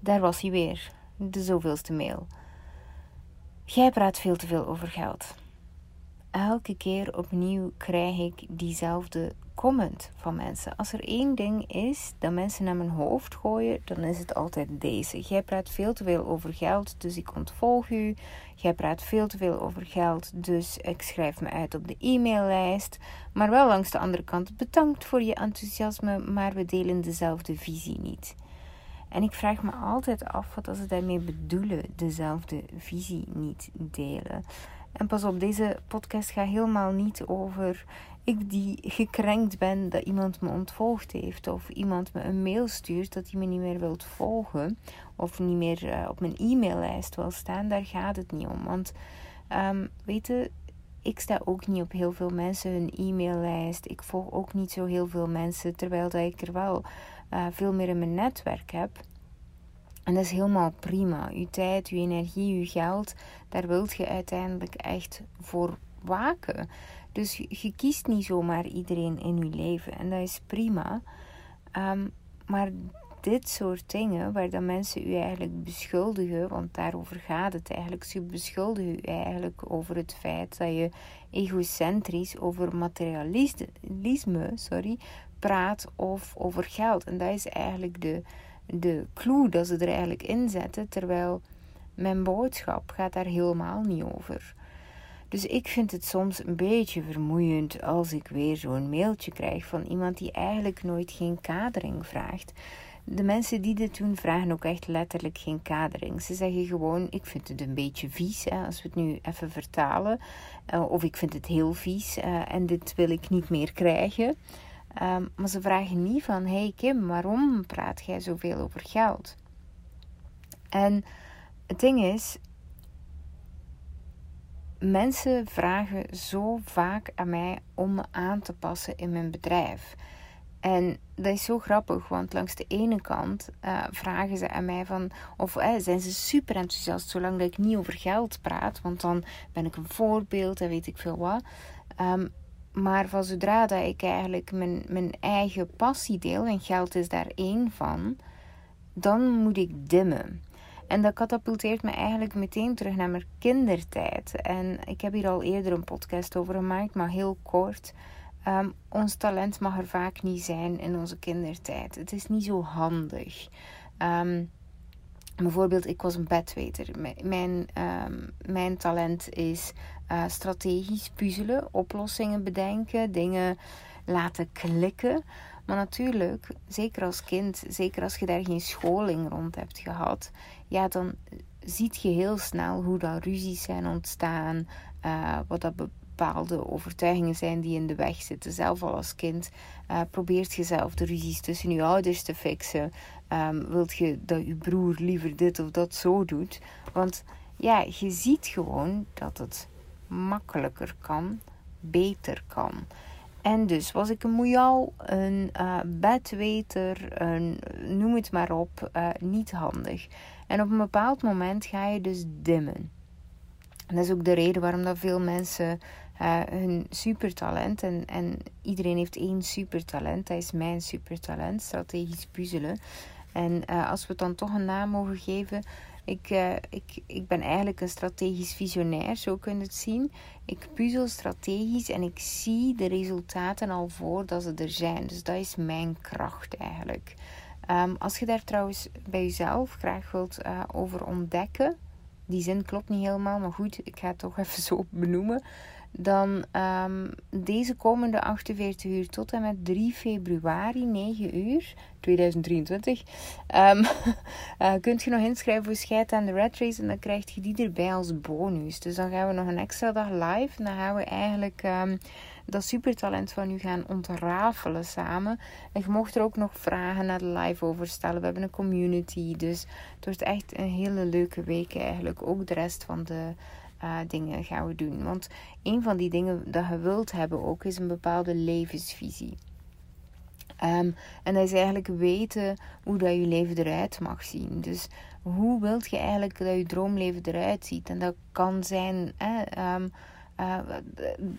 Daar was hij weer, de zoveelste mail. Jij praat veel te veel over geld. Elke keer opnieuw krijg ik diezelfde comment van mensen. Als er één ding is dat mensen naar mijn hoofd gooien, dan is het altijd deze. Jij praat veel te veel over geld, dus ik ontvolg u. Jij praat veel te veel over geld, dus ik schrijf me uit op de e-maillijst. Maar wel langs de andere kant, bedankt voor je enthousiasme, maar we delen dezelfde visie niet. En ik vraag me altijd af wat ze daarmee bedoelen, dezelfde visie niet delen. En pas op, deze podcast gaat helemaal niet over ik die gekrenkt ben dat iemand me ontvolgd heeft. Of iemand me een mail stuurt dat hij me niet meer wilt volgen. Of niet meer eh, op mijn e-maillijst wil staan. Daar gaat het niet om. Want weet je, ik sta ook niet op heel veel mensen hun e-maillijst. Ik volg ook niet zo heel veel mensen. Terwijl dat ik er wel uh, veel meer in mijn netwerk heb. En dat is helemaal prima. Uw tijd, uw energie, uw geld, daar wilt je uiteindelijk echt voor waken. Dus je, kiest niet zomaar iedereen in je leven en dat is prima. Um, maar dit soort dingen, waar dan mensen u eigenlijk beschuldigen, want daarover gaat het eigenlijk. Ze beschuldigen u eigenlijk over het feit dat je egocentrisch over materialisme sorry, praat of over geld. En dat is eigenlijk de, de clue dat ze er eigenlijk in zetten, terwijl mijn boodschap gaat daar helemaal niet over. Dus ik vind het soms een beetje vermoeiend als ik weer zo'n mailtje krijg van iemand die eigenlijk nooit geen kadering vraagt. De mensen die dit doen vragen ook echt letterlijk geen kadering. Ze zeggen gewoon: Ik vind het een beetje vies, als we het nu even vertalen. Uh, of ik vind het heel vies uh, en dit wil ik niet meer krijgen. Um, maar ze vragen niet van: Hey Kim, waarom praat jij zoveel over geld? En het ding is, mensen vragen zo vaak aan mij om me aan te passen in mijn bedrijf. En dat is zo grappig, want langs de ene kant uh, vragen ze aan mij van, of uh, zijn ze super enthousiast zolang dat ik niet over geld praat, want dan ben ik een voorbeeld en weet ik veel wat. Um, maar van zodra dat ik eigenlijk mijn, mijn eigen passie deel, en geld is daar één van, dan moet ik dimmen. En dat katapulteert me eigenlijk meteen terug naar mijn kindertijd. En ik heb hier al eerder een podcast over gemaakt, maar heel kort. Um, ons talent mag er vaak niet zijn in onze kindertijd. Het is niet zo handig. Um, bijvoorbeeld, ik was een bedweter. Mijn, um, mijn talent is uh, strategisch puzzelen, oplossingen bedenken, dingen laten klikken. Maar natuurlijk, zeker als kind, zeker als je daar geen scholing rond hebt gehad, ja, dan ziet je heel snel hoe dan ruzies zijn ontstaan, uh, wat dat bepaalde overtuigingen zijn die in de weg zitten. Zelf al als kind uh, probeert je zelf de ruzies tussen je ouders te fixen. Um, wilt je dat je broer liever dit of dat zo doet? Want ja, je ziet gewoon dat het makkelijker kan, beter kan. En dus was ik een moejal, een uh, bedweter, een, noem het maar op, uh, niet handig. En op een bepaald moment ga je dus dimmen. En dat is ook de reden waarom dat veel mensen uh, hun supertalent, en, en iedereen heeft één supertalent, dat is mijn supertalent, strategisch puzzelen. En als we het dan toch een naam mogen geven, ik, uh, ik, ik ben eigenlijk een strategisch visionair, zo kun je het zien. Ik puzzel strategisch en ik zie de resultaten al voordat ze er zijn. Dus dat is mijn kracht eigenlijk. Um, als je daar trouwens bij jezelf graag wilt over ontdekken, die zin klopt niet helemaal, maar goed, ik ga het toch even zo benoemen dan um, deze komende 48 uur tot en met 3 februari, 9 uur 2023, um, uh, kunt je nog inschrijven voor Scheid aan de Red Race en dan krijg je die erbij als bonus. Dus dan gaan we nog een extra dag live en dan gaan we eigenlijk um, dat supertalent van u gaan ontrafelen samen. En je mocht er ook nog vragen naar de live over stellen. We hebben een community, dus het wordt echt een hele leuke week eigenlijk. Ook de rest van de uh, dingen gaan we doen. Want een van die dingen dat je wilt hebben ook is een bepaalde levensvisie. Um, en dat is eigenlijk weten hoe dat je leven eruit mag zien. Dus hoe wilt je eigenlijk dat je droomleven eruit ziet? En dat kan zijn eh, um, uh,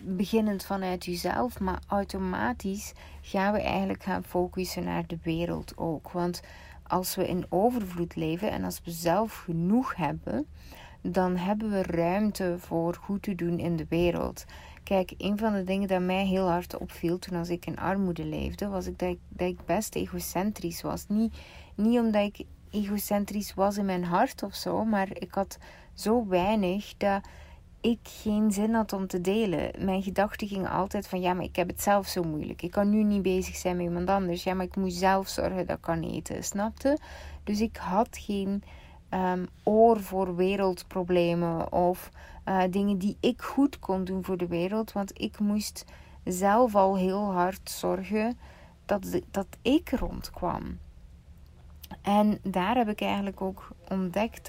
beginnend vanuit jezelf, maar automatisch gaan we eigenlijk gaan focussen naar de wereld ook. Want als we in overvloed leven en als we zelf genoeg hebben, dan hebben we ruimte voor goed te doen in de wereld. Kijk, een van de dingen dat mij heel hard opviel toen als ik in armoede leefde, was ik dat, ik best egocentrisch was. Niet, niet omdat ik egocentrisch was in mijn hart of zo, maar ik had zo weinig dat ik geen zin had om te delen. Mijn gedachten gingen altijd van ja, maar ik heb het zelf zo moeilijk. Ik kan nu niet bezig zijn met iemand anders. Ja, maar ik moet zelf zorgen dat ik kan eten, snapte? Dus ik had geen um, oor voor wereldproblemen of uh, dingen die ik goed kon doen voor de wereld. Want ik moest zelf al heel hard zorgen dat, dat ik rondkwam. En daar heb ik eigenlijk ook ontdekt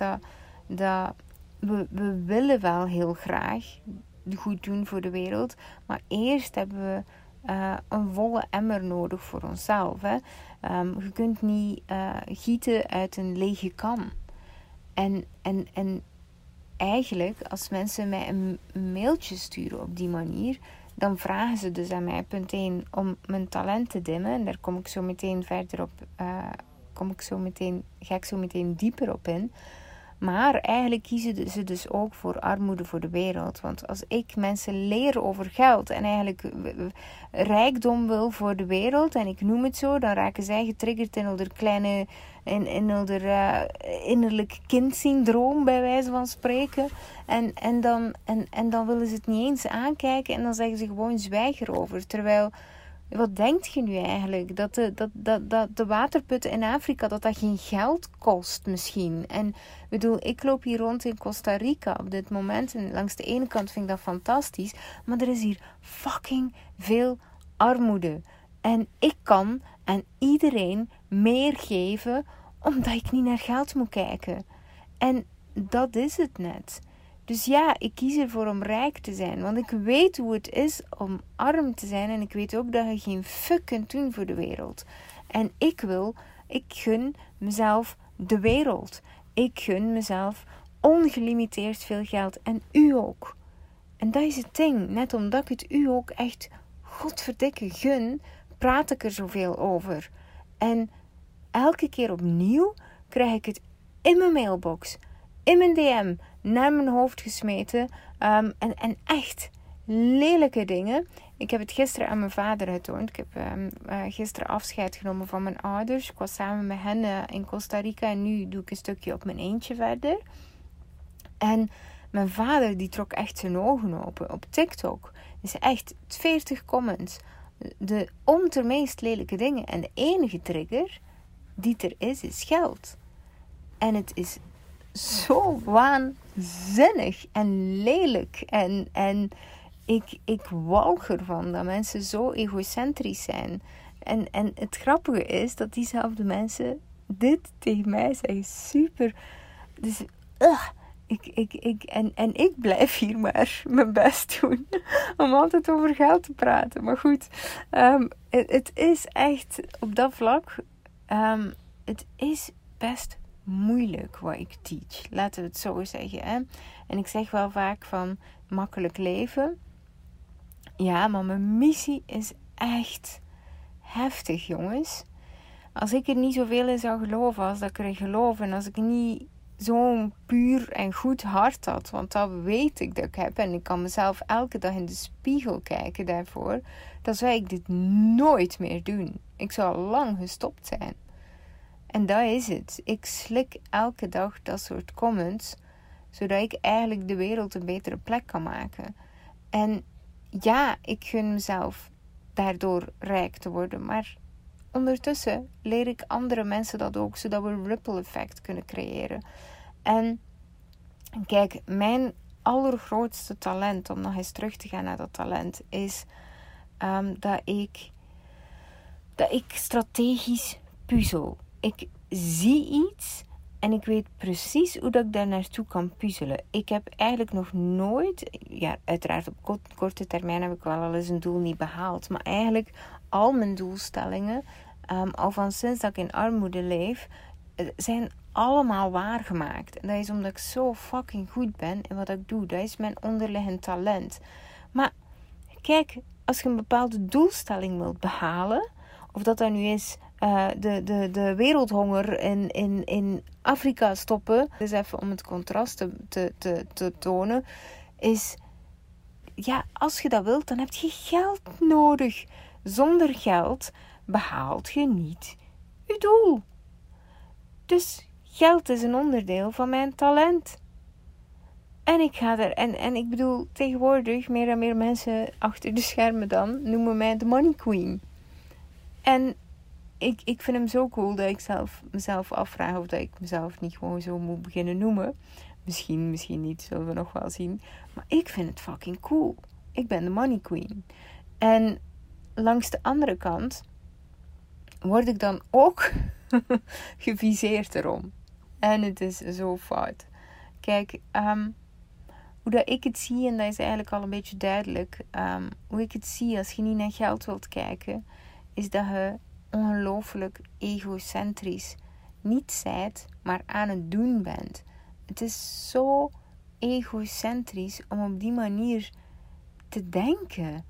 dat, we, we willen wel heel graag goed doen voor de wereld. Maar eerst hebben we uh, een volle emmer nodig voor onszelf. Hè? Um, je kunt niet uh, gieten uit een lege kan. En, en, en eigenlijk, als mensen mij een mailtje sturen op die manier, dan vragen ze dus aan mij, punt 1, om mijn talent te dimmen. En daar kom ik zo meteen verder op, uh, kom ik zo meteen, ga ik zo meteen dieper op in. Maar eigenlijk kiezen ze dus ook voor armoede voor de wereld. Want als ik mensen leer over geld en eigenlijk rijkdom wil voor de wereld, en ik noem het zo, dan raken zij getriggerd in hun kleine, in, in uh, innerlijk kindsyndroom, bij wijze van spreken. En, en, dan, en, en dan willen ze het niet eens aankijken en dan zeggen ze gewoon zwijg erover. Terwijl wat denkt je nu eigenlijk? Dat de, dat, dat, dat de waterputten in Afrika, dat dat geen geld kost misschien. En bedoel, ik loop hier rond in Costa Rica op dit moment. En langs de ene kant vind ik dat fantastisch. Maar er is hier fucking veel armoede. En ik kan aan iedereen meer geven, omdat ik niet naar geld moet kijken. En dat is het net. Dus ja, ik kies ervoor om rijk te zijn. Want ik weet hoe het is om arm te zijn. En ik weet ook dat je geen fuck kunt doen voor de wereld. En ik wil, ik gun mezelf de wereld. Ik gun mezelf ongelimiteerd veel geld. En u ook. En dat is het ding. Net omdat ik het u ook echt godverdikke gun, praat ik er zoveel over. En elke keer opnieuw krijg ik het in mijn mailbox, in mijn DM naar mijn hoofd gesmeten. Um, en, en echt lelijke dingen. Ik heb het gisteren aan mijn vader getoond. Ik heb um, uh, gisteren afscheid genomen van mijn ouders. Ik was samen met hen uh, in Costa Rica en nu doe ik een stukje op mijn eentje verder. En mijn vader die trok echt zijn ogen open op TikTok. is echt 40 comments. De om ter meest lelijke dingen. En de enige trigger die er is, is geld. En het is zo waanzinnig en lelijk. En, en ik, ik walg ervan dat mensen zo egocentrisch zijn. En, en het grappige is dat diezelfde mensen dit tegen mij zeggen. Super. Dus, ik, ik, ik, en, en ik blijf hier maar mijn best doen om altijd over geld te praten. Maar goed, um, het, is echt op dat vlak, um, het is best moeilijk wat ik teach. Laten we het zo zeggen. Hè? En ik zeg wel vaak van makkelijk leven. Ja, maar mijn missie is echt heftig, jongens. Als ik er niet zoveel in zou geloven als dat ik erin geloof. En als ik niet zo'n puur en goed hart had. Want dat weet ik dat ik heb. En ik kan mezelf elke dag in de spiegel kijken daarvoor. Dan zou ik dit nooit meer doen. Ik zou lang gestopt zijn. En dat is het. Ik slik elke dag dat soort comments, zodat ik eigenlijk de wereld een betere plek kan maken. En ja, ik gun mezelf daardoor rijk te worden, maar ondertussen leer ik andere mensen dat ook, zodat we een ripple effect kunnen creëren. En kijk, mijn allergrootste talent, om nog eens terug te gaan naar dat talent, is um, dat ik dat ik strategisch puzzel ik zie iets en ik weet precies hoe dat ik daar naartoe kan puzzelen. Ik heb eigenlijk nog nooit, ja, uiteraard op korte termijn heb ik wel al eens een doel niet behaald, maar eigenlijk al mijn doelstellingen, um, al van sinds dat ik in armoede leef, eh, zijn allemaal waargemaakt. En dat is omdat ik zo fucking goed ben in wat ik doe. Dat is mijn onderliggend talent. Maar kijk, als je een bepaalde doelstelling wilt behalen, of dat dat nu is uh, de, de, de wereldhonger in, in, in Afrika stoppen. Dus even om het contrast te, te, te, te tonen. Is ja, als je dat wilt, dan heb je geld nodig. Zonder geld behaalt je niet je doel. Dus geld is een onderdeel van mijn talent. En ik ga er, en, en ik bedoel, tegenwoordig meer en meer mensen achter de schermen dan noemen mij de Money Queen. En ik, ik vind hem zo cool dat ik zelf, mezelf afvraag of dat ik mezelf niet gewoon zo moet beginnen noemen. Misschien, misschien niet, zullen we nog wel zien. Maar ik vind het fucking cool. Ik ben de Money Queen. En langs de andere kant word ik dan ook geviseerd erom. En het is zo fout. Kijk, ehm, hoe dat ik het zie, en dat is eigenlijk al een beetje duidelijk. Um, hoe ik het zie als je niet naar geld wilt kijken, is dat je ongelooflijk egocentrisch niet zijt, maar aan het doen bent. Het is zo egocentrisch om op die manier te denken.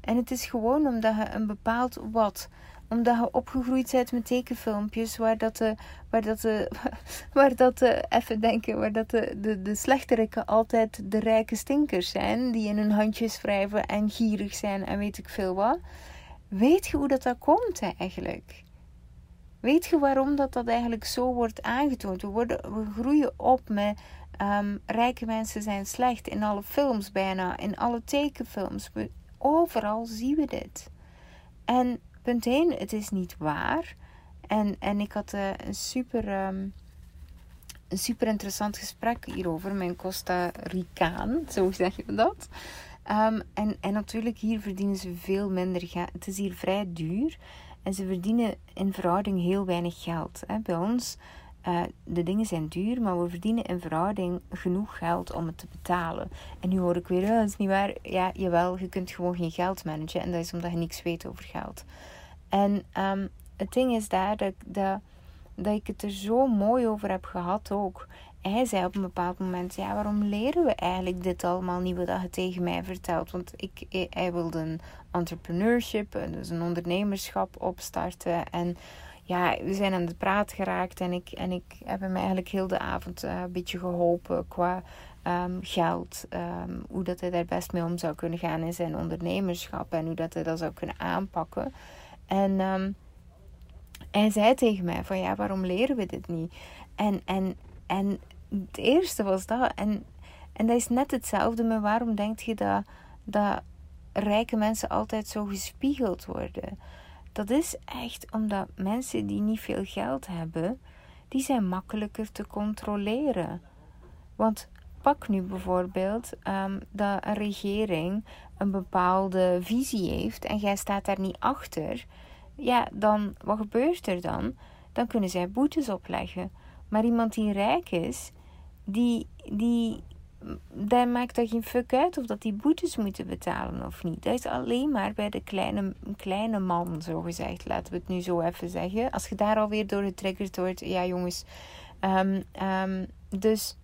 En het is gewoon omdat je een bepaald wat omdat je opgegroeid bent met tekenfilmpjes waar dat de, waar dat de, waar dat de, even denken, waar dat de, de, de slechterikken altijd de rijke stinkers zijn, die in hun handjes wrijven en gierig zijn en weet ik veel wat. Weet je hoe dat, dat komt eigenlijk? Weet je waarom dat, dat eigenlijk zo wordt aangetoond? We, worden, we groeien op met um, rijke mensen zijn slecht in alle films bijna, in alle tekenfilms. We, overal zien we dit. En punt 1, het is niet waar. En, en ik had uh, een super... Um, een super interessant gesprek hierover met Costa Ricaan, zo zeg je dat. Um, en, en natuurlijk, hier verdienen ze veel minder geld. Het is hier vrij duur. En ze verdienen in verhouding heel weinig geld. Hè. Bij ons, uh, de dingen zijn duur, maar we verdienen in verhouding genoeg geld om het te betalen. En nu hoor ik weer, oh, dat is niet waar. Ja, jawel, je kunt gewoon geen geld managen. En dat is omdat je niks weet over geld. En um, het ding is daar dat, dat ik het er zo mooi over heb gehad ook. Hij zei op een bepaald moment: Ja, waarom leren we eigenlijk dit allemaal niet wat hij tegen mij vertelt? Want ik, hij wilde een entrepreneurship, eh, dus een ondernemerschap opstarten. En ja, we zijn aan het praten geraakt en ik, en ik heb hem eigenlijk heel de avond uh, een beetje geholpen qua um, geld. Um, hoe dat hij daar best mee om zou kunnen gaan in zijn ondernemerschap en hoe dat hij dat zou kunnen aanpakken. En um, hij zei tegen mij van ja, waarom leren we dit niet? En, en, en het eerste was dat. En, en dat is net hetzelfde met waarom denk je dat, dat rijke mensen altijd zo gespiegeld worden? Dat is echt omdat mensen die niet veel geld hebben, die zijn makkelijker te controleren. Want pak nu bijvoorbeeld um, dat een regering een bepaalde visie heeft en jij staat daar niet achter, ja, dan wat gebeurt er dan? Dan kunnen zij boetes opleggen. Maar iemand die rijk is, die, die, daar maakt dat geen fuck uit of dat die boetes moeten betalen of niet. Dat is alleen maar bij de kleine, kleine man, zo gezegd. Laten we het nu zo even zeggen. Als je daar alweer door getriggerd wordt, ja jongens. Um, um, dus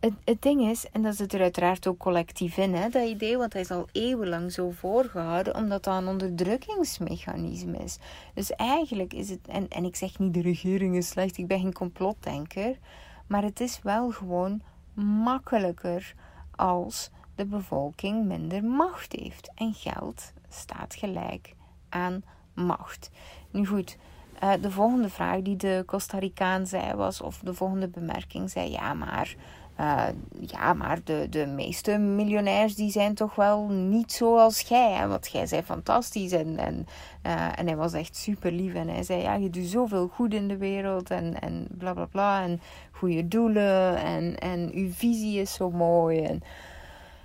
het, het ding is, en dat zit er uiteraard ook collectief in, hè, dat idee, want hij is al eeuwenlang zo voorgehouden, omdat dat een onderdrukkingsmechanisme is. Dus eigenlijk is het, en, en ik zeg niet de regering is slecht, ik ben geen complotdenker, maar het is wel gewoon makkelijker als de bevolking minder macht heeft. En geld staat gelijk aan macht. Nu goed, uh, de volgende vraag die de Costa Ricaan zei was, of de volgende bemerking zei, ja maar uh, ja, maar de, de meeste miljonairs die zijn toch wel niet zoals jij. Hè? Want jij zei fantastisch en, en, uh, en hij was echt super lief. En hij zei, ja, je doet zoveel goed in de wereld en, en bla bla bla. En goede doelen en, en uw visie is zo mooi. En,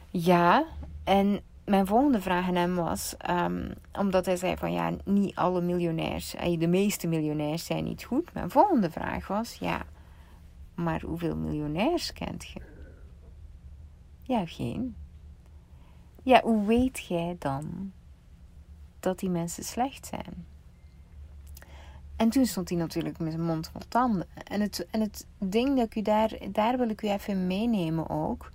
ja, en mijn volgende vraag aan hem was, um, omdat hij zei van ja, niet alle miljonairs, de meeste miljonairs zijn niet goed. Mijn volgende vraag was, ja, maar hoeveel miljonairs kent je? Ja, geen. Ja, hoe weet jij dan dat die mensen slecht zijn? En toen stond hij natuurlijk met zijn mond vol tanden. En het, en het ding dat ik u daar, daar wil ik u even meenemen ook.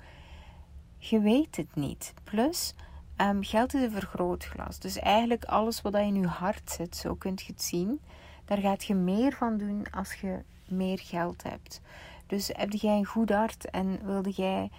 Je weet het niet. Plus, Um, geld is een vergrootglas. Dus eigenlijk alles wat in je hart zit, zo kunt je het zien. Daar gaat je meer van doen als je meer geld hebt. Dus heb jij een goed hart en wilde jij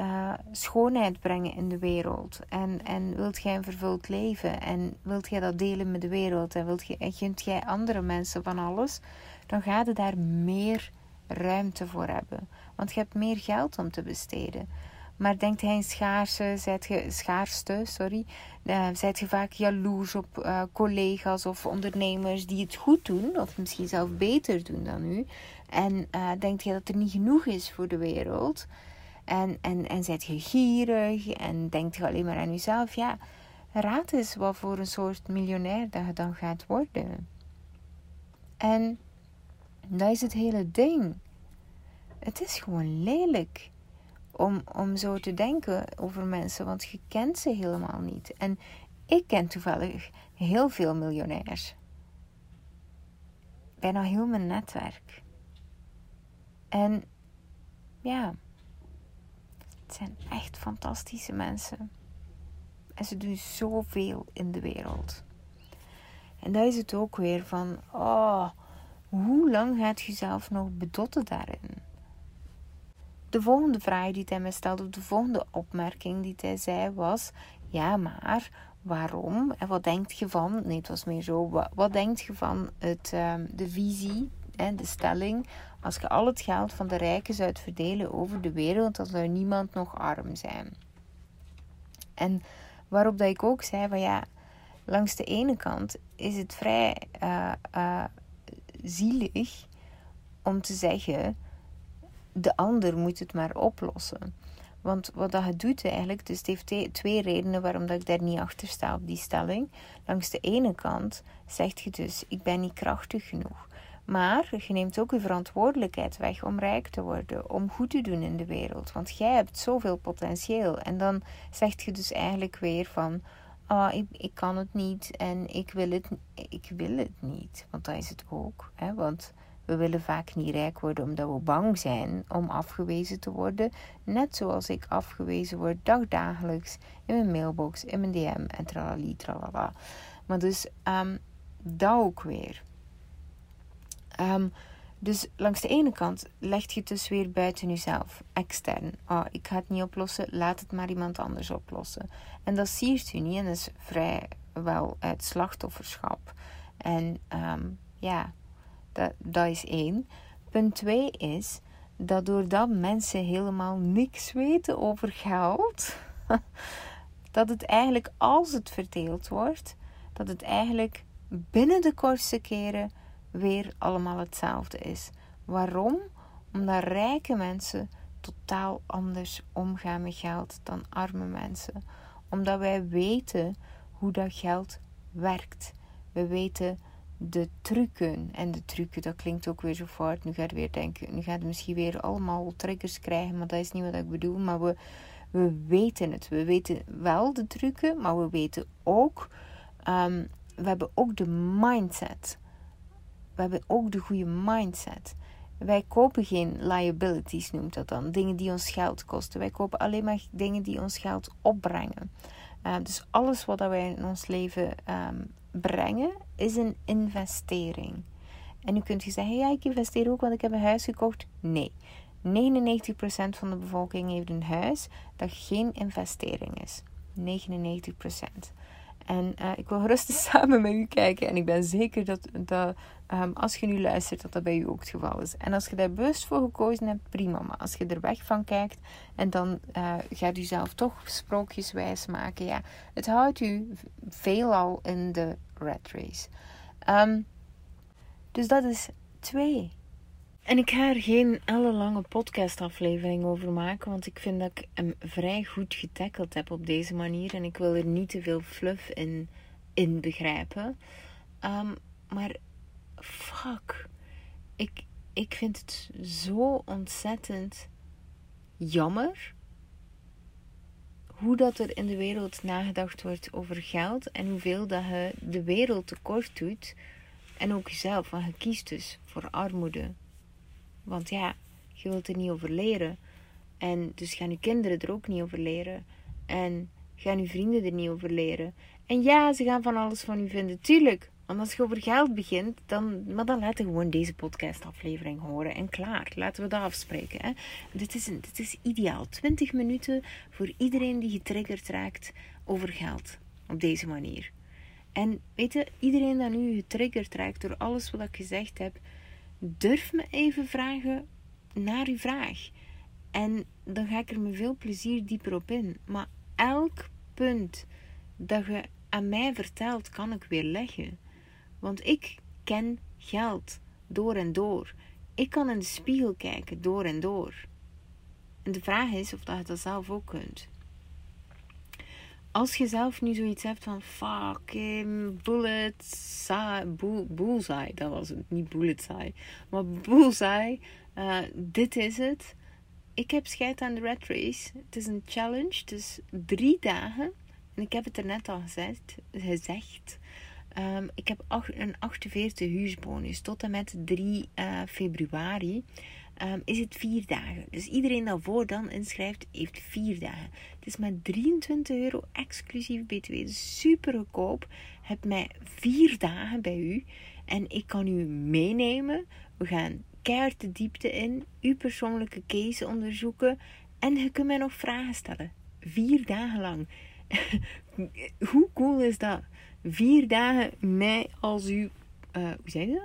uh, schoonheid brengen in de wereld. En, en wilt jij een vervuld leven en wilt jij dat delen met de wereld en wilt je, en gunt jij andere mensen van alles, dan gaat je daar meer ruimte voor hebben. Want je hebt meer geld om te besteden. Maar denkt hij in schaarse, zijt je, schaarste, sorry, uh, zijt je vaak jaloers op uh, collega's of ondernemers die het goed doen, of misschien zelf beter doen dan u. En uh, denkt je dat er niet genoeg is voor de wereld. En, en, en zijt je gierig en denkt je alleen maar aan jezelf. Ja, raad eens wat voor een soort miljonair dat je dan gaat worden. En dat is het hele ding. Het is gewoon lelijk om, om zo te denken over mensen, want je kent ze helemaal niet. En ik ken toevallig heel veel miljonairs. Bijna heel mijn netwerk. En ja, het zijn echt fantastische mensen. En ze doen zoveel in de wereld. En dat is het ook weer van, oh, hoe lang gaat je zelf nog bedotten daarin? De volgende vraag die hij me stelde, of de volgende opmerking die hij zei was: Ja, maar waarom? En wat denk je van? Nee, het was meer zo: wat, wat denk je van het, um, de visie en de stelling? Als je al het geld van de rijken zou verdelen over de wereld, dan zou niemand nog arm zijn. En waarop dat ik ook zei: van ja, langs de ene kant is het vrij uh, uh, zielig om te zeggen de ander moet het maar oplossen. Want wat dat doet eigenlijk, dus het heeft twee redenen waarom dat ik daar niet achter sta op die stelling. Langs de ene kant zegt je dus, ik ben niet krachtig genoeg. Maar je neemt ook je verantwoordelijkheid weg om rijk te worden, om goed te doen in de wereld. Want jij hebt zoveel potentieel. En dan zeg je dus eigenlijk weer van, ah, ik, ik kan het niet en ik wil het, ik wil het niet. Want dat is het ook. Hè? Want we willen vaak niet rijk worden omdat we bang zijn om afgewezen te worden. Net zoals ik afgewezen word dagdagelijks in mijn mailbox, in mijn DM en tralali tralala. Maar dus um, dat ook weer. Um, dus langs de ene kant leg je het dus weer buiten jezelf, extern. Oh, ik ga het niet oplossen, laat het maar iemand anders oplossen. En dat siert u niet en dat is vrij wel uit slachtofferschap. En um, ja, dat, is één. Punt twee is dat doordat mensen helemaal niks weten over geld, dat het eigenlijk als het verdeeld wordt, dat het eigenlijk binnen de kortste keren weer allemaal hetzelfde is. Waarom? Omdat rijke mensen totaal anders omgaan met geld dan arme mensen. Omdat wij weten hoe dat geld werkt. We weten de trucken. En de trucken, dat klinkt ook weer zo fout. Nu gaat weer denken, nu gaat misschien weer allemaal triggers krijgen, maar dat is niet wat ik bedoel. Maar we, we weten het. We weten wel de trucken, maar we weten ook, um, we hebben ook de mindset. We hebben ook de goede mindset. Wij kopen geen liabilities, noemt dat dan. Dingen die ons geld kosten. Wij kopen alleen maar dingen die ons geld opbrengen. Uh, dus alles wat wij in ons leven um, brengen, is een investering. En nu kunt je zeggen, ja, ik investeer ook, want ik heb een huis gekocht. Nee, 99% van de bevolking heeft een huis dat geen investering is. 99%. En uh, ik wil rustig samen met u kijken. En ik ben zeker dat, dat um, als je nu luistert, dat dat bij u ook het geval is. En als je daar bewust voor gekozen hebt, prima. Maar als je er weg van kijkt en dan uh, gaat u zelf toch sprookjeswijs maken. Ja, het houdt u veelal in de rat race. Um, dus dat is twee. En ik ga er geen ellenlange podcastaflevering over maken, want ik vind dat ik hem vrij goed getackeld heb op deze manier. En ik wil er niet te veel fluff in, in begrijpen. Um, maar fuck, ik, ik vind het zo ontzettend jammer hoe dat er in de wereld nagedacht wordt over geld en hoeveel dat je de wereld tekort doet en ook jezelf, want je kiest dus voor armoede. Want ja, je wilt er niet over leren. En dus gaan je kinderen er ook niet over leren. En gaan uw vrienden er niet over leren. En ja, ze gaan van alles van u vinden, tuurlijk. Want als je over geld begint, dan, maar dan laten we gewoon deze podcastaflevering horen. En klaar, laten we dat afspreken. Hè? Dit, is, dit is ideaal. 20 minuten voor iedereen die getriggerd raakt over geld. Op deze manier. En weet je, iedereen dat nu getriggerd raakt door alles wat ik gezegd heb, durf me even vragen naar uw vraag. En dan ga ik er met veel plezier dieper op in. Maar elk punt dat je aan mij vertelt, kan ik weer leggen. Want ik ken geld door en door. Ik kan in de spiegel kijken door en door. En de vraag is of dat je dat zelf ook kunt. Als je zelf nu zoiets hebt van fucking bullseye, bullseye, dat was het, niet bullseye, maar bullseye, uh, dit is het. Ik heb scheid aan de red race. Het is een challenge, het is drie dagen. En ik heb het er net al gezegd. gezegd. Um, ik heb een 48 huursbonus tot en met 3 uh, eh, februari. Um, is het vier dagen. Dus iedereen dat voor dan inschrijft, heeft vier dagen. Het is maar 23 euro exclusief BTW. Super goedkoop. Heb mij vier dagen bij u. En ik kan u meenemen. We gaan keihard de diepte in. Uw persoonlijke case onderzoeken. En je kunt mij nog vragen stellen. Vier dagen lang. Hoe cool is dat? Vier dagen mij als uw, uh, hoe zeg je?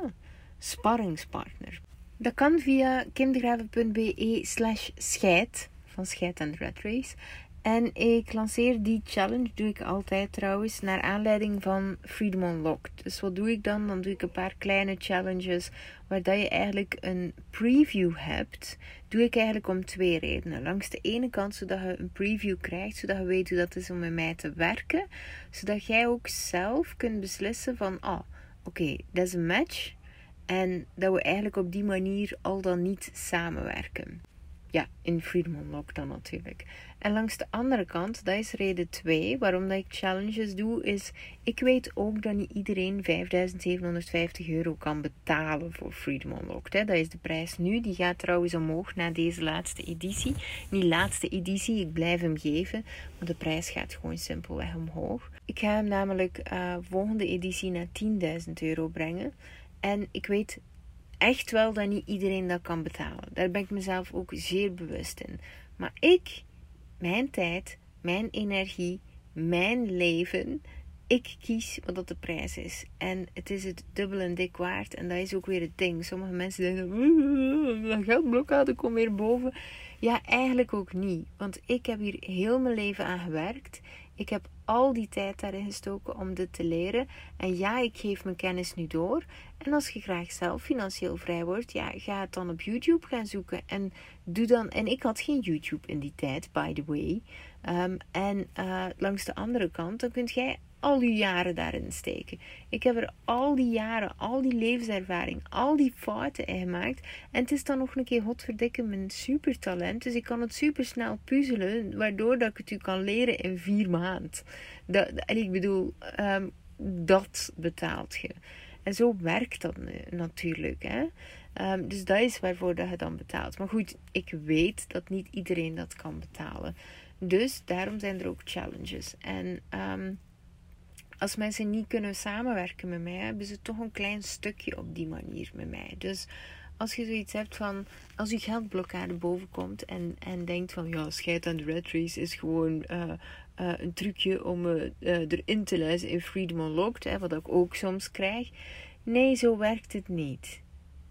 Sparringspartner. Dat kan via kimdegraven.be slash scheid, van scheid en red race. En ik lanceer die challenge, doe ik altijd trouwens, naar aanleiding van Freedom Unlocked. Dus wat doe ik dan? Dan doe ik een paar kleine challenges, waar dat je eigenlijk een preview hebt. Doe ik eigenlijk om twee redenen. Langs de ene kant, zodat je een preview krijgt, zodat je weet hoe dat is om met mij te werken. Zodat jij ook zelf kunt beslissen van, ah, oké, dat is een match. En dat we eigenlijk op die manier al dan niet samenwerken. Ja, in Freedom Unlock dan natuurlijk. En langs de andere kant, dat is reden 2 waarom dat ik challenges doe, is ik weet ook dat niet iedereen 5750 euro kan betalen voor Freedom Unlocked. Hè. Dat is de prijs nu. Die gaat trouwens omhoog na deze laatste editie. Niet laatste editie, ik blijf hem geven, maar de prijs gaat gewoon simpelweg omhoog. Ik ga hem namelijk uh, volgende editie naar 10.000 euro brengen. En ik weet echt wel dat niet iedereen dat kan betalen. Daar ben ik mezelf ook zeer bewust in. Maar ik, mijn tijd, mijn energie, mijn leven, ik kies wat dat de prijs is. En het is het dubbel en dik waard. En dat is ook weer het ding. Sommige mensen denken, dat geldblokkade komt weer boven. Ja, eigenlijk ook niet. Want ik heb hier heel mijn leven aan gewerkt. Ik heb al die tijd daarin gestoken om dit te leren. En ja, ik geef mijn kennis nu door. En als je graag zelf financieel vrij wordt, ja, ga het dan op YouTube gaan zoeken. En doe dan. En ik had geen YouTube in die tijd, by the way. Um, en uh, langs de andere kant, dan kunt jij al die jaren daarin steken. Ik heb er al die jaren, al die levenservaring, al die fouten in gemaakt. En het is dan nog een keer godverdikke mijn supertalent. Dus ik kan het super snel puzzelen, waardoor dat ik het u kan leren in vier maanden. En ik bedoel, um, dat betaalt je. En zo werkt dat natuurlijk. Hè? Um, dus dat is waarvoor dat je dan betaalt. Maar goed, ik weet dat niet iedereen dat kan betalen. Dus daarom zijn er ook challenges. En um, als mensen niet kunnen samenwerken met mij, hebben ze toch een klein stukje op die manier met mij. Dus als je zoiets hebt van, als je geldblokkade bovenkomt en, en denkt van, ja, scheid aan de red race is gewoon uh, uh, een trucje om uh, erin te lezen in Freedom Unlocked, hè, wat ik ook soms krijg. Nee, zo werkt het niet.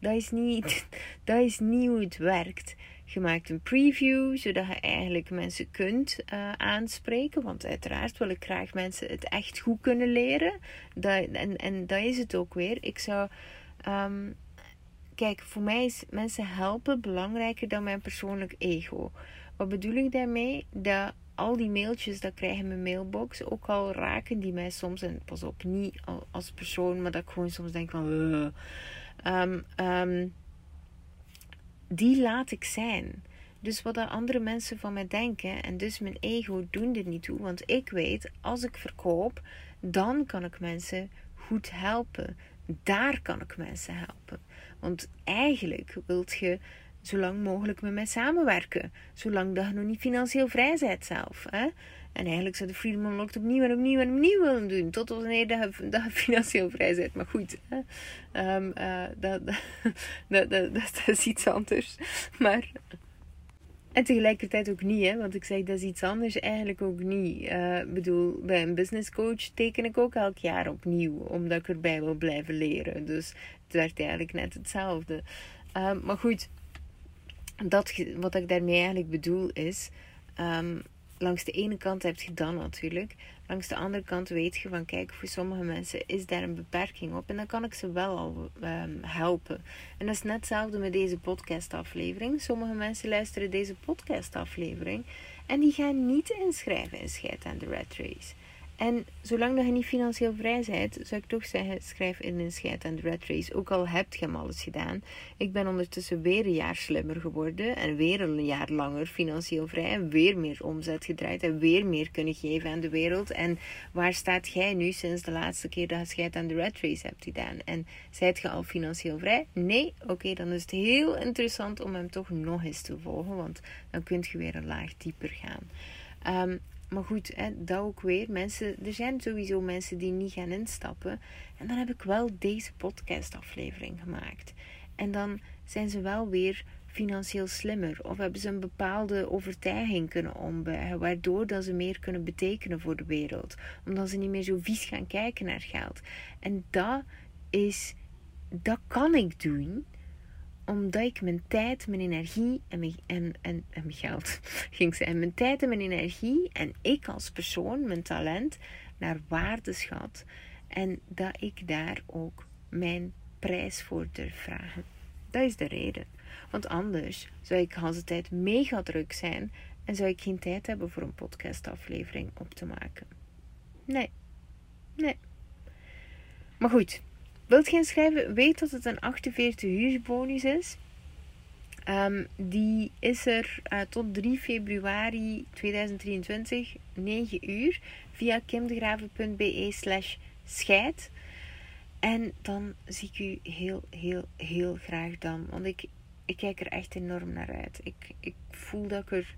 Dat is niet, dat is niet hoe het werkt. Je maakt een preview, zodat je eigenlijk mensen kunt uh, aanspreken. Want uiteraard wil ik graag mensen het echt goed kunnen leren. Dat, en, en dat is het ook weer. Ik zou. Um, kijk, voor mij is mensen helpen belangrijker dan mijn persoonlijk ego. Wat bedoel ik daarmee? Dat al die mailtjes dat krijg in mijn mailbox, ook al raken die mij soms, en pas op, niet als persoon, maar dat ik gewoon soms denk van. Uh, die laat ik zijn. Dus wat er andere mensen van mij denken en dus mijn ego doen er niet toe. Want ik weet, als ik verkoop, dan kan ik mensen goed helpen. Daar kan ik mensen helpen. Want eigenlijk wilt je zolang mogelijk met mij samenwerken. Zolang dat je nog niet financieel vrij bent zelf. Hè? En eigenlijk zou de Freedom Unlocked opnieuw en opnieuw en opnieuw willen doen. Tot wanneer dat dat je financieel vrij bent. Maar goed, hè? Um, uh, dat, dat, dat, is iets anders. Maar... En tegelijkertijd ook niet, hè? want ik zeg dat is iets anders, eigenlijk ook niet. Uh, ik bedoel, bij een business coach teken ik ook elk jaar opnieuw, omdat ik erbij wil blijven leren. Dus het werkt eigenlijk net hetzelfde. Uh, maar goed, dat, wat ik daarmee eigenlijk bedoel is, um, langs de ene kant heb je dan natuurlijk. Langs de andere kant weet je van kijk, voor sommige mensen is daar een beperking op. En dan kan ik ze wel al um, helpen. En dat is net hetzelfde met deze podcastaflevering. Sommige mensen luisteren deze podcastaflevering. En die gaan niet inschrijven in Scheid aan de Red Race. En zolang dat je niet financieel vrij bent, zou ik toch zeggen: schrijf in een scheid aan de red race. Ook al hebt je hem alles gedaan. Ik ben ondertussen weer een jaar slimmer geworden. En weer een jaar langer financieel vrij. En weer meer omzet gedraaid. En weer meer kunnen geven aan de wereld. En waar staat jij nu sinds de laatste keer dat je scheid aan de red race hebt gedaan? En zijt je al financieel vrij? Nee? Oké, dan is het heel interessant om hem toch nog eens te volgen. Want dan kun je weer een laag dieper gaan. Um, maar goed, hè, dat ook weer. Mensen, er zijn sowieso mensen die niet gaan instappen. En dan heb ik wel deze podcastaflevering gemaakt. En dan zijn ze wel weer financieel slimmer. Of hebben ze een bepaalde overtuiging kunnen ombuigen. Waardoor dat ze meer kunnen betekenen voor de wereld. Omdat ze niet meer zo vies gaan kijken naar geld. En dat is... Dat kan ik doen omdat ik mijn tijd, mijn energie en mijn, en, en, mijn geld ging zijn. Mijn tijd en mijn energie en ik als persoon, mijn talent, naar waarde schat. En dat ik daar ook mijn prijs voor durf vragen. Dat is de reden. Want anders zou ik de tijd mega druk zijn en zou ik geen tijd hebben voor een podcastaflevering op te maken. Nee. Nee. Maar goed, Wilt je inschrijven? Weet dat het een 48 uur bonus is. Um, die is er uh, tot 3 februari 2023, 9 uur, via kimdegraven.be slash scheid. En dan zie ik u heel, heel, heel graag dan. Want ik, ik kijk er echt enorm naar uit. Ik, ik voel dat ik er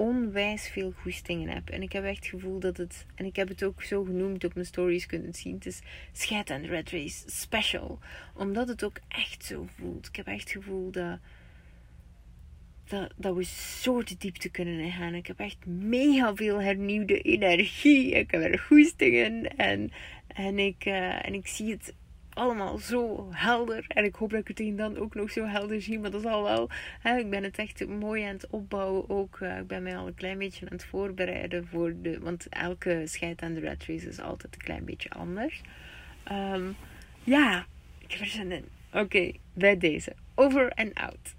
onwijs veel goestingen heb. En ik heb echt het gevoel dat het, en ik heb het ook zo genoemd op mijn stories kunnen zien, het is Scheid en Red Race Special. Omdat het ook echt zo voelt. Ik heb echt het gevoel dat, dat, dat we zo de diepte kunnen ingaan. Ik heb echt mega veel hernieuwde energie. Ik heb er goestingen en, en, ik, uh, en ik zie het allemaal zo helder. En ik hoop dat ik het dan ook nog zo helder zie. Maar dat is al wel. Hè, ik ben het echt mooi aan het opbouwen. Ook, uh, ik ben mij al een klein beetje aan het voorbereiden voor de. Want elke scheid aan de red is altijd een klein beetje anders. Um, ja, ik heb er zin in. Oké, okay, bij deze. Over en out.